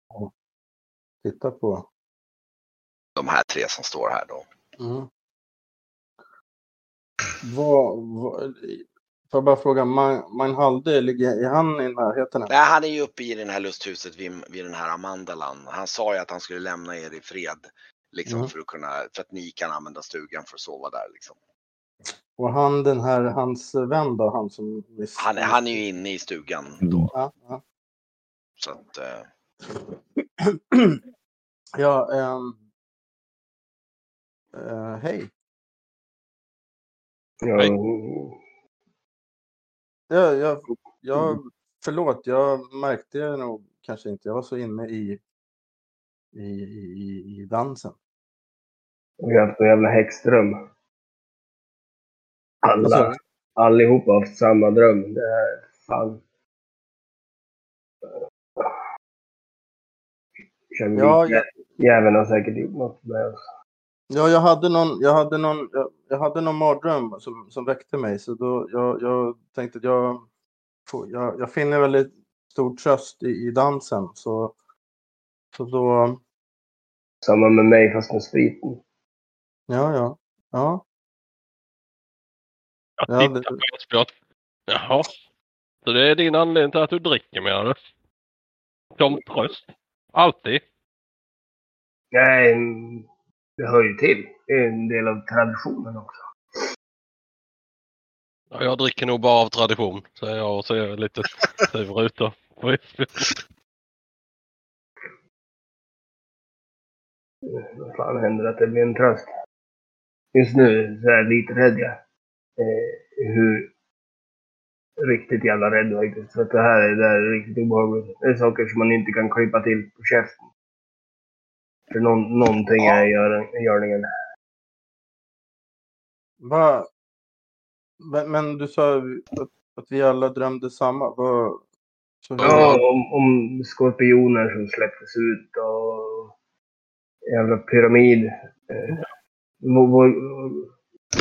och tittar på. De här tre som står här då. Mm. Vad, vad, får jag bara fråga, Man- Manhalde, ligger är han i närheten? här? Nej, han är ju uppe i det här lusthuset vid, vid den här Amandalan. Han sa ju att han skulle lämna er i fred. Liksom Mm. för att kunna, för att ni kan använda stugan för att sova där liksom. Och han den här, hans vän då, han som... Miss, Han, är- han är ju inne i stugan då. Ja, ja. Så att, eh, [clears throat] ja ehm, eh, hej. Ja. Jag, jag, jag, förlåt, jag märkte det nog kanske inte. Jag var så inne i, i, i, i dansen. vi har haft en jävla häxdröm. Alla, allihopa har haft samma dröm. Det är fan. Känner ja, jag, Jäveln har säkert gjort något med oss. Ja, jag hade någon, jag hade någon, jag, jag hade någon mardröm som, som väckte mig. Så då, jag, jag tänkte att jag, jag, jag finner väldigt stor tröst i, i dansen. Så, så då, Samma med mig fast med spriten. ja, ja, ja. Jag Ja, tittar det- på Esbjörn. Jaha. Så det är din anledning till att du dricker menar du? Som tröst? Alltid? Nej, det hör ju till. Det är en del av traditionen också. Ja, jag dricker nog bara av tradition, säger jag och ser lite sur ut då. [laughs] Vad fan händer att det blir en tröst? Just nu så är jag lite rädd jag. Eh, hur riktigt jävla rädd faktiskt. För att det här är, det här är riktigt obehagligt. Det är saker som man inte kan klippa till på käften. För någon, någonting Ja. är i gör- i görningen. Va? Men, men du sa att, att vi alla drömde samma. Vad, så Ja, om, om skorpioner som släpptes ut och jävla pyramid. Eh, vår- vår-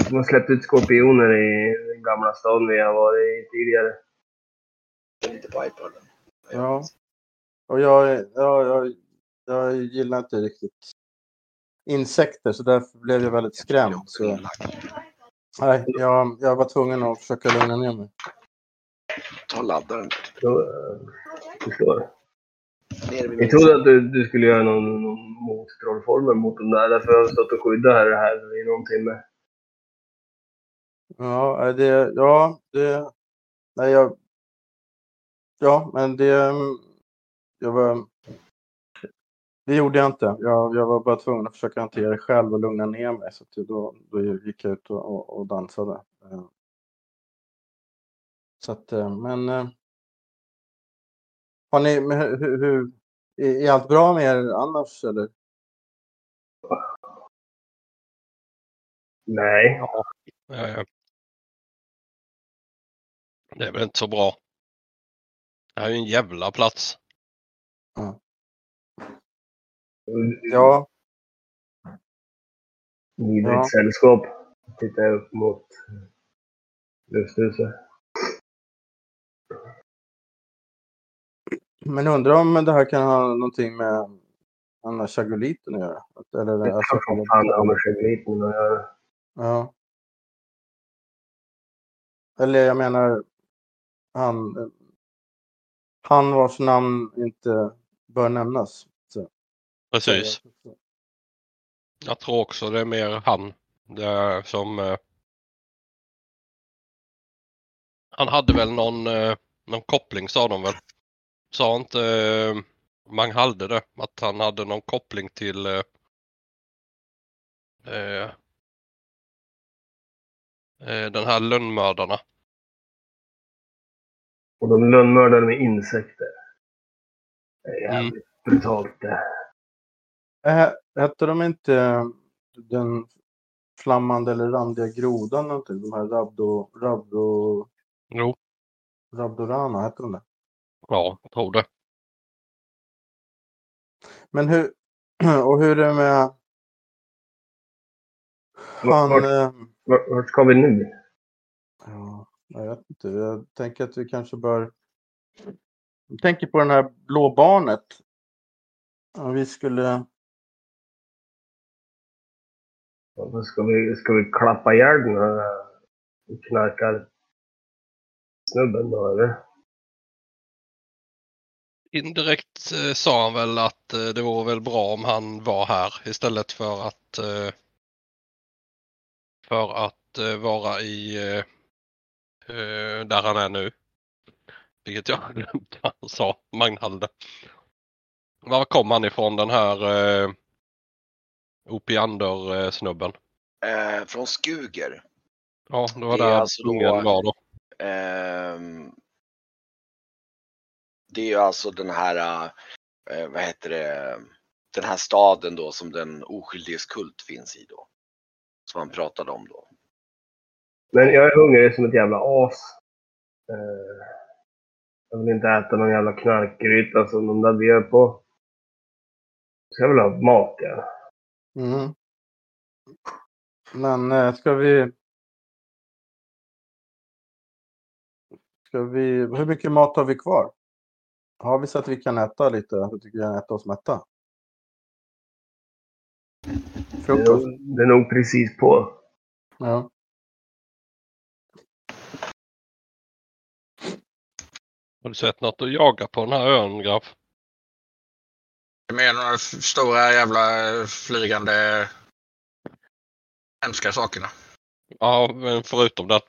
De har släppt ut skorpioner i den gamla stan vi har varit i tidigare. lite på iPaden. Ja. Och jag, är- ja, jag, jag gillar inte riktigt insekter så därför blev jag väldigt skrämd. Så, nej, jag, jag var tvungen att försöka lugna ner mig. Ta laddaren. Så, eh, förstår. Jag trodde att du, du skulle göra någon, någon mottrollformel mot dem där. Därför har jag stått och skyddat här, här i någon timme. Ja, det, ja, det, nej, jag, ja, men det, jag var, det gjorde jag inte. Jag, jag var bara tvungen att försöka hantera det själv och lugna ner mig. Så att då, då gick jag ut och, och, och dansade. Eh, Så att, eh, men, eh, har ni, hur, hur, är, allt bra med er annars eller? Nej. Ja, det är väl inte så bra. Det här är ju en jävla plats. Ja, Vidrigt Ja. sällskap. Tittar jag upp mot lufthuset. men undrar om det här kan ha någonting med Anna Chagoliten att göra? Eller, Det alltså, kan som fan med Chagoliten att göra. ja. Eller jag menar, han, han vars namn inte bör nämnas. Precis. Jag tror också det är mer han. Det är som... Eh, han hade väl någon, eh, någon koppling sa de väl. Sa inte eh, Manghalde det? Att han hade någon koppling till eh, eh, eh, den här lönnmördarna. Och de lönnmördade med insekter. Det är jävligt brutalt det. Äh, hette de inte eh, den flammande eller randiga grodan någonting? De här Rabdo, Rabdo, Jo, Rabdorana, hette de det? ja, jag tror det. Men hur, [clears throat] och hur är det med han... Vart, eh, vart, vart ska vi nu? Ja, jag vet inte. Jag tänker att vi kanske bör... Jag tänker på den här blå barnet. Om vi skulle... Ska vi, ska vi klappa ihjäl den här knarkar snubben då eller? Indirekt eh, sa han väl att eh, det vore väl bra om han var här istället för att eh, för att eh, vara i eh, eh, där han är nu. Vilket jag [laughs] har glömt vad han sa, Magnhalde. Var kom han ifrån den här eh, Opiander-snubben? Eh, från Skuger. Ja, det var Det är där alltså då- var då. Ehm, det är ju alltså den här, eh, vad heter det, den här staden då som den oskyldiges kult finns i då. Som han pratade om då. Men jag är hungrig som ett jävla as. Eh, jag vill inte äta någon jävla knarkgryta som de där bjöd på. Så jag vill ha mat ja. Mm. Men eh, ska vi... Ska vi... Hur mycket mat har vi kvar? Har vi så att vi kan äta lite? Jag tycker vi kan äta oss mätta. Det är, Frukost? nog, det är nog precis på. Ja. Har du sett något att jaga på den här ön, grabb? Med de här f- stora jävla eh, flygande hemska sakerna. Ja, men förutom det.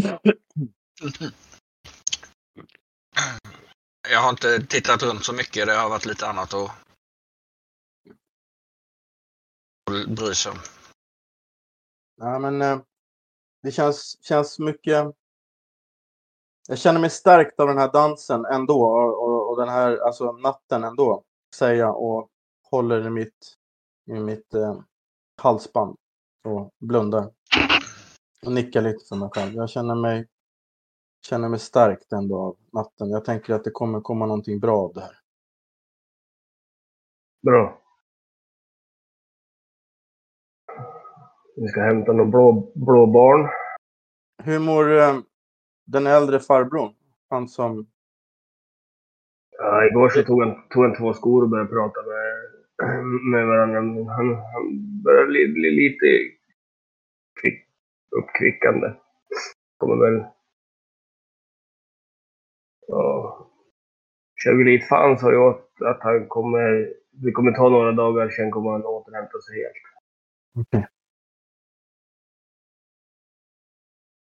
[clears throat] Jag har inte tittat runt så mycket. Det har varit lite annat att bry sig om. Ja, men eh, det känns, känns mycket... Jag känner mig stärkt av den här dansen ändå och, och, och den här alltså natten ändå, säger jag och håller i mitt, i mitt eh, halsband och blundar. Och nickar lite för mig själv. Jag känner mig, känner mig stärkt ändå av natten. Jag tänker att det kommer komma någonting bra av det här. Bra. Vi ska hämta några blå, blå barn. Hur mår eh, den äldre farbrorn? Han som... Ja, igår så tog han, tog han två skor och började prata med, [clears throat] med varandra. Han, han börjar bli, bli lite kvick, uppkvickande. Kommer väl... Ja. Fan sa ju att, att han kommer... Det kommer ta några dagar, sen kommer han återhämta sig helt.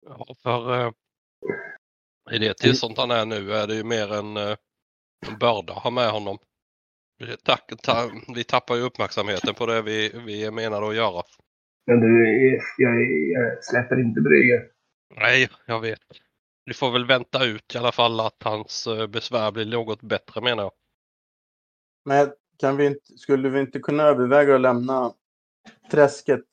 Ja, för eh, i det tillstånd han är nu är det ju mer en, eh, en börda att ha med honom. Vi, tack, ta, vi tappar ju uppmärksamheten på det vi, vi är menade att göra. Men du, jag, jag släpper inte Brygger. Nej, jag vet. Vi får väl vänta ut i alla fall att hans eh, besvär blir något bättre menar jag. Men kan vi inte, skulle vi inte kunna överväga att lämna träsket?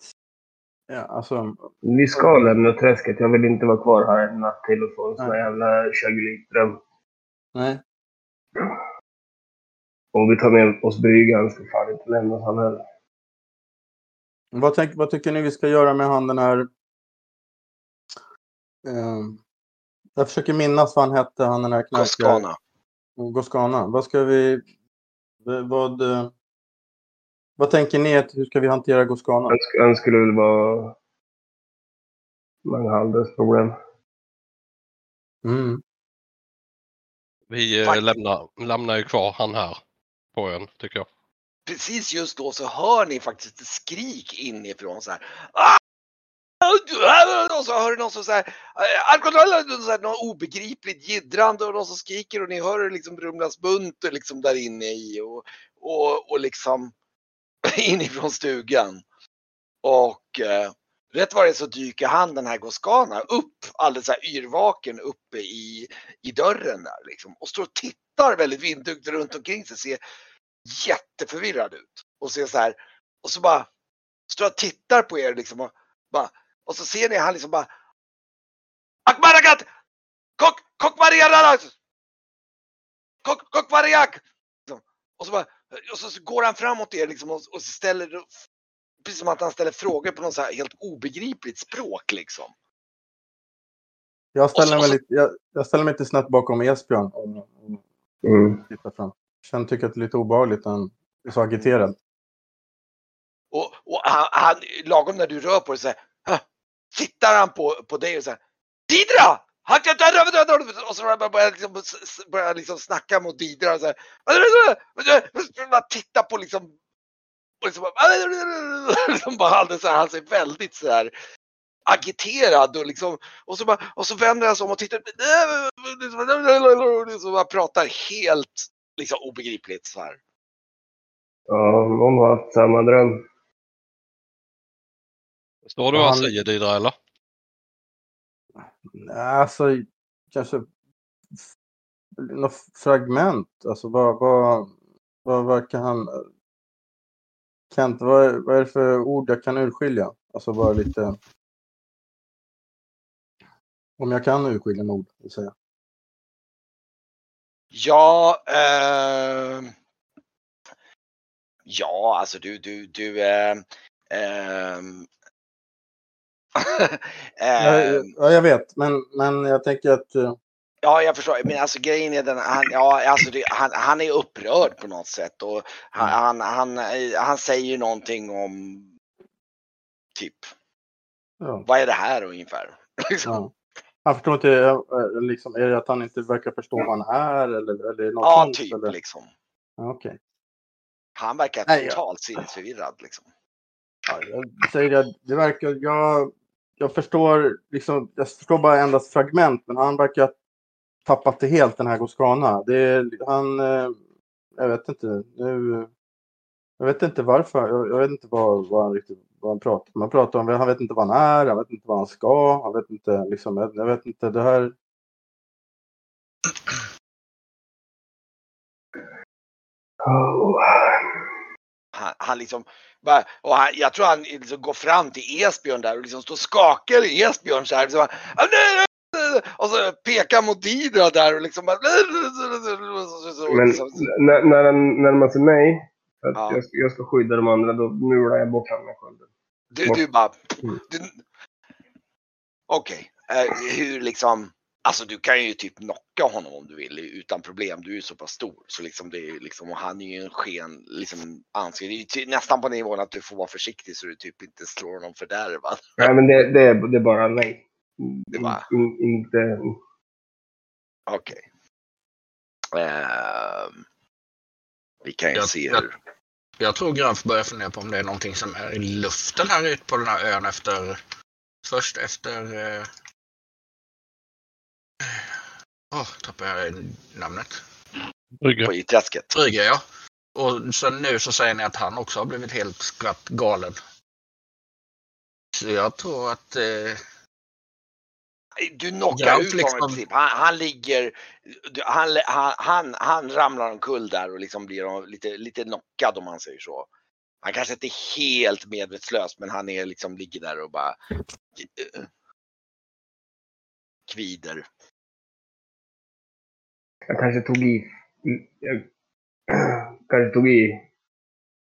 Ja, alltså, Vi ska lämna träsket. Jag vill inte vara kvar här en natt till och få en sån här jävla Chagrin-dröm. nej. Om vi tar med oss bryggan ska fan inte lämna han heller. Vad, tänk, vad tycker ni vi ska göra med han den här... ehm, jag försöker minnas vad han hette, han den här knarkare. Toscana. Goscana. Vad ska vi... Vad, eh, vad tänker ni? Att, hur ska vi hantera Goscana? Han, sk- han skulle väl vara Manghalders problem. Mm. Vi eh, lämnar, lämnar ju kvar han här på ön tycker jag. Precis just då så hör ni faktiskt ett skrik inifrån så här. "Ah!" Och så hör ni någon som säger så här, något obegripligt jiddrande och någon som skriker och ni hör det liksom rumlas bunt och liksom där inne i och, och, och liksom [clears throat] inifrån stugan. Och eh, rätt vad det är så dyker han den här Goscana upp alldeles så här yrvaken uppe i, i dörren där liksom och står och tittar väldigt vindögt runt omkring sig. Ser jätteförvirrad ut och ser så här och så bara står och tittar på er liksom och bara och så ser ni han liksom bara Akbaragat! Kok, kokmariararas! Kok, kokmariak! Liksom, och så bara, och så, så går han framåt er liksom och, och ställer, precis som att han ställer frågor på något så här helt obegripligt språk liksom. Jag, ställer mig lite, jag, jag ställer mig lite snett bakom Esbjörn och, och Mm. tittar fram. Känner tycker att det är lite obehagligt när han är så agiterad. Och, och han, han, lagom när du rör på dig så här, "Hä?" tittar han på, på dig och säger Didra! Han kan inte- Och så börjar jag liksom, börjar jag liksom snacka mot Didra och så här. Bara titta på liksom och liksom, bara- liksom [laughs] bara alldeles så här, han ser väldigt så här agiterad och liksom och så, bara, och så vänder han sig om och tittar och så bara pratar helt liksom obegripligt så här. Ja, någon har haft samma dröm. Förstår du vad han säger Didra eller? Nej, Alltså, kanske något fragment. Alltså, vad, vad, vad verkar han... Kent, vad, är- vad är det för ord jag kan urskilja? Alltså bara lite... Om jag kan urskilja med ord, vill säga. Ja, ehm, ja, alltså du, du, du, ehm, ehm, [laughs] Ja, ehm, ja, jag vet, men, men jag tänker att... ja, jag förstår. Men alltså grejen är den, han, ja, alltså det, han, han är upprörd på något sätt och han, han, han, han säger någonting om typ, Ja, vad är det här ungefär? [laughs] Liksom. ja. Han förstår inte, eh, liksom, är det att han inte verkar förstå vad han är eller, eller något Ja, sånt? typ eller? liksom. Ja, Okej. Han verkar Nej, ja. totalt sinnesförvirrad liksom. Ja, jag säger det, det verkar, jag, jag förstår liksom, jag förstår bara endast fragment, men han verkar tappat det helt den här Goscana. Det är, han, eh, jag vet inte, nu, jag vet inte varför, jag, jag vet inte vad, vad han riktigt, vad han pratar om. Han pratar om, han vet inte vad han är, han vet inte vad han ska, han vet inte, liksom, jag, jag vet inte, det här, Oh. [clears throat] han, han liksom, och han, jag tror han liksom går fram till Esbjörn där och liksom står och skakar i Esbjörn så här. Liksom, ah, nej, nej." Och så pekar mot Didra där och liksom bara, Men liksom, när, när närmar sig mig, för att Ja. jag, ska, jag ska skydda de andra, då mular jag bort med skölden. du, du bara, Mm. okej, eh, hur liksom, alltså du kan ju typ knocka honom om du vill utan problem. Du är ju så pass stor så liksom det är liksom, och han är ju en sken, liksom ansikte. Det är ju ty- nästan på nivån att du får vara försiktig så du typ inte slår honom fördärvad. Nej, men det, det, är, det är bara nej. Det är bara- In, inte... Okej. Ehm, vi kan ju Jag- se jag- hur. Jag tror Graf börjar fundera på om det är någonting som är i luften här ute på den här ön efter... Först efter... Eh, Åh, tappade jag namnet. Brygge. Träsket. Brygge, ja. Och så nu så säger ni att han också har blivit helt skratt galen. Så jag tror att... Eh, Du knockar ut honom liksom. i princip. Han, han ligger, han, han, han, ramlar omkull där och liksom blir lite, lite knockad om man säger så. Han kanske inte är helt medvetslös men han är liksom, ligger där och bara eh, kvider. Jag kanske tog i. Jag [clears throat] kanske tog i.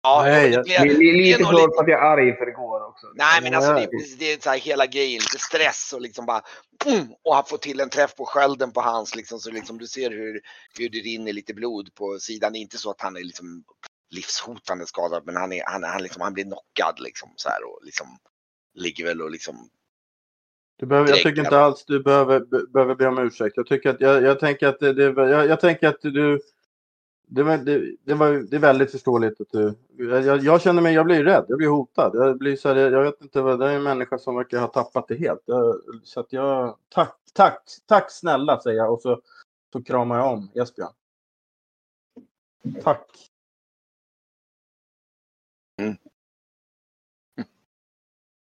Ja, Nej, jag- det Lite för att jag är arg för igår också. Nej men alltså det är, det är så här hela grejen, lite stress och liksom bara pum, och han får till en träff på skölden på hans liksom så liksom du ser hur, hur det rinner lite blod på sidan. Det är inte så att han är liksom livshotande skadad men han, är, han, han, liksom, han blir knockad liksom så här och liksom ligger väl och liksom Du behöver, jag tycker inte alls du behöver, be, behöver be om ursäkt. Jag, tycker att, jag, jag tänker att det, det, jag, jag tänker att du... Det, var, det, det, var, det är väldigt förståeligt att du... Jag, jag, känner mig, jag blir rädd, jag blir hotad. Jag, blir så här, jag vet inte vad, det är en människa som verkar ha tappat det helt. Jag, så att jag... Tack, tack, tack snälla säger jag och så, så kramar jag om Esbjörn. Tack.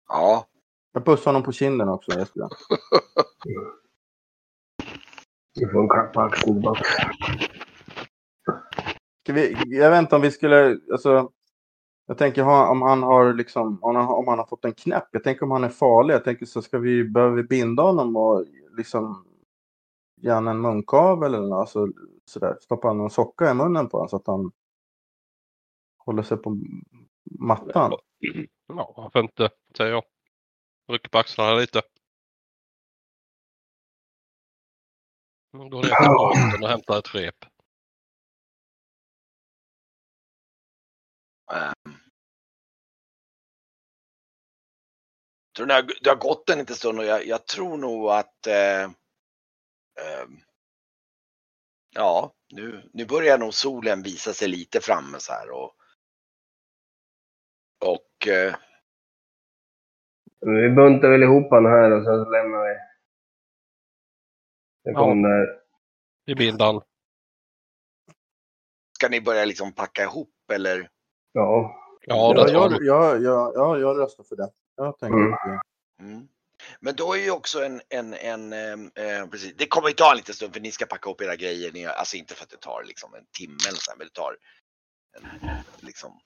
ja. Jag pussar honom på kinden också Esbjörn. [laughs] Du får en klapp på axeln. Ska vi, jag vet inte om vi skulle, alltså, jag tänker ha, om han har liksom, om han, om han har fått en knäpp. Jag tänker om han är farlig. Jag tänker så ska vi, behöver vi binda honom och liksom ge han en munkavel eller något, alltså, sådär. Stoppa någon socka i munnen på honom så att han håller sig på mattan. Ja, varför inte, säger jag. Rycker på axlarna lite. Nu går ner till båten och hämtar ett rep. ehm. Tror det, har, det har gått en liten stund och jag, jag tror nog att eh, ehm, Ja, nu, nu börjar nog solen visa sig lite framme så här och och eh, Vi buntar väl ihop han här och sen så lämnar vi. Ja. kommer där. I bindan. ska ni börja liksom packa ihop eller? Ja. Ja, det jag, jag. jag, jag, ja, jag röstar för det. Jag tänker Mm. vi- Mm. Men då är ju också en, en, en ehm, eh, precis, det kommer ju ta en liten stund för ni ska packa upp era grejer. Ni, alltså inte för att det tar liksom en timme eller så men det tar en, liksom.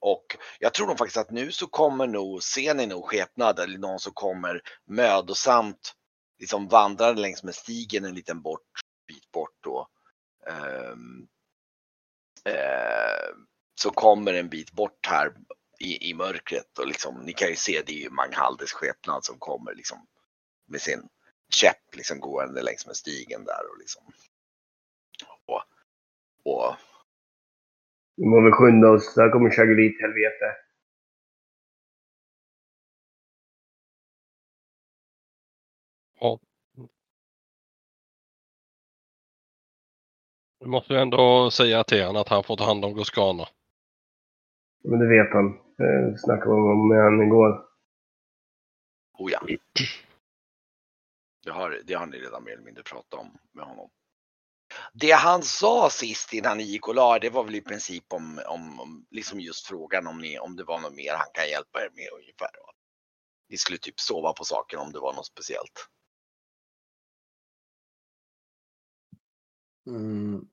Och jag tror nog faktiskt att nu så kommer nog, ser ni nog skepnad eller någon som kommer mödosamt liksom vandrar längs med stigen en liten bort, bit bort då. Ehm, eh, så kommer en bit bort här i, i mörkret och liksom, ni kan ju se det är ju Manghaldes skepnad som kommer liksom med sin käpp liksom gående längs med stigen där och liksom. Och, och vi skynda oss. Där kommer Chagrit helvete. Ja. Du måste ju ändå säga till honom att han får ta hand om Goscana. Men det vet han. Det snackade vi om med han igår. oh ja. Det har, det har ni redan mer eller mindre pratat om med honom. Det han sa sist innan ni gick och la det var väl i princip om, om, om liksom just frågan om, ni, om det var något mer han kan hjälpa er med ungefär. Ni skulle typ sova på saken om det var något speciellt. Mm.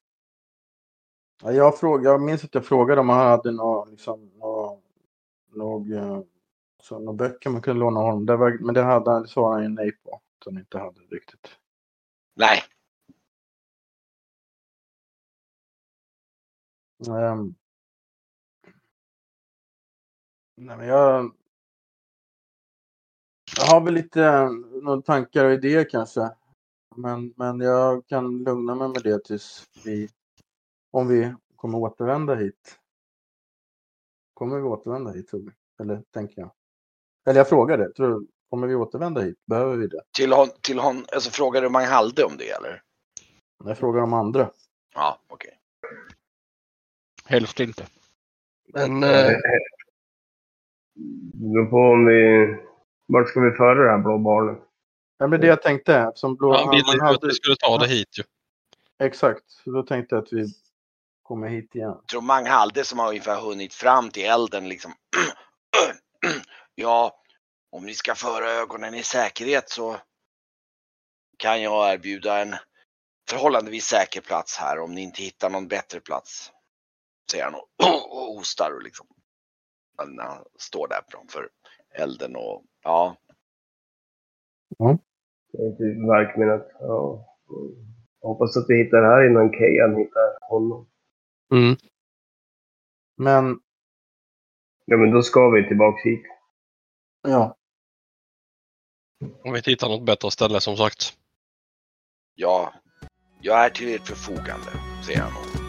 Ja, jag, fråg, jag minns att jag frågade om han hade några liksom, eh, så, några böcker man kunde låna honom. Det var, men det hade det svarade han ju nej på. Att han inte hade riktigt. Nej, Ehm. nej, men jag, jag har väl lite eh, några tankar och idéer kanske. Men, men jag kan lugna mig med det tills vi, om vi kommer återvända hit. Kommer vi återvända hit tror vi? Eller tänker jag. Eller jag frågar det. Tror, du- kommer vi återvända hit? Behöver vi det? till hon, till hon, alltså frågade Manghalde om det eller? Jag frågar de andra. Ja, okej. Helst inte. Men eh, Det beror på om vi... Vart ska vi föra det här blå barnet? Ja, men det jag tänkte. Som blå, han ville man ju att vi skulle ta det hit ju. exakt. Så då tänkte jag att vi kommer hit igen. Jag tror Manghalde som har ungefär hunnit fram till elden liksom. [clears throat] ja, om ni ska föra ögonen i säkerhet så kan jag erbjuda en förhållandevis säker plats här om ni inte hittar någon bättre plats. Säger han och, [clears throat] hostar och liksom. När han står där framför elden och ja. Det är typ verkminnet. Ja. Jag hoppas att vi hittar det här innan Kejan hittar honom. Mm. Men Ja, men då ska vi tillbaka hit. ja, Om vi inte hittar något bättre ställe som sagt. Ja, jag är till ert förfogande, säger han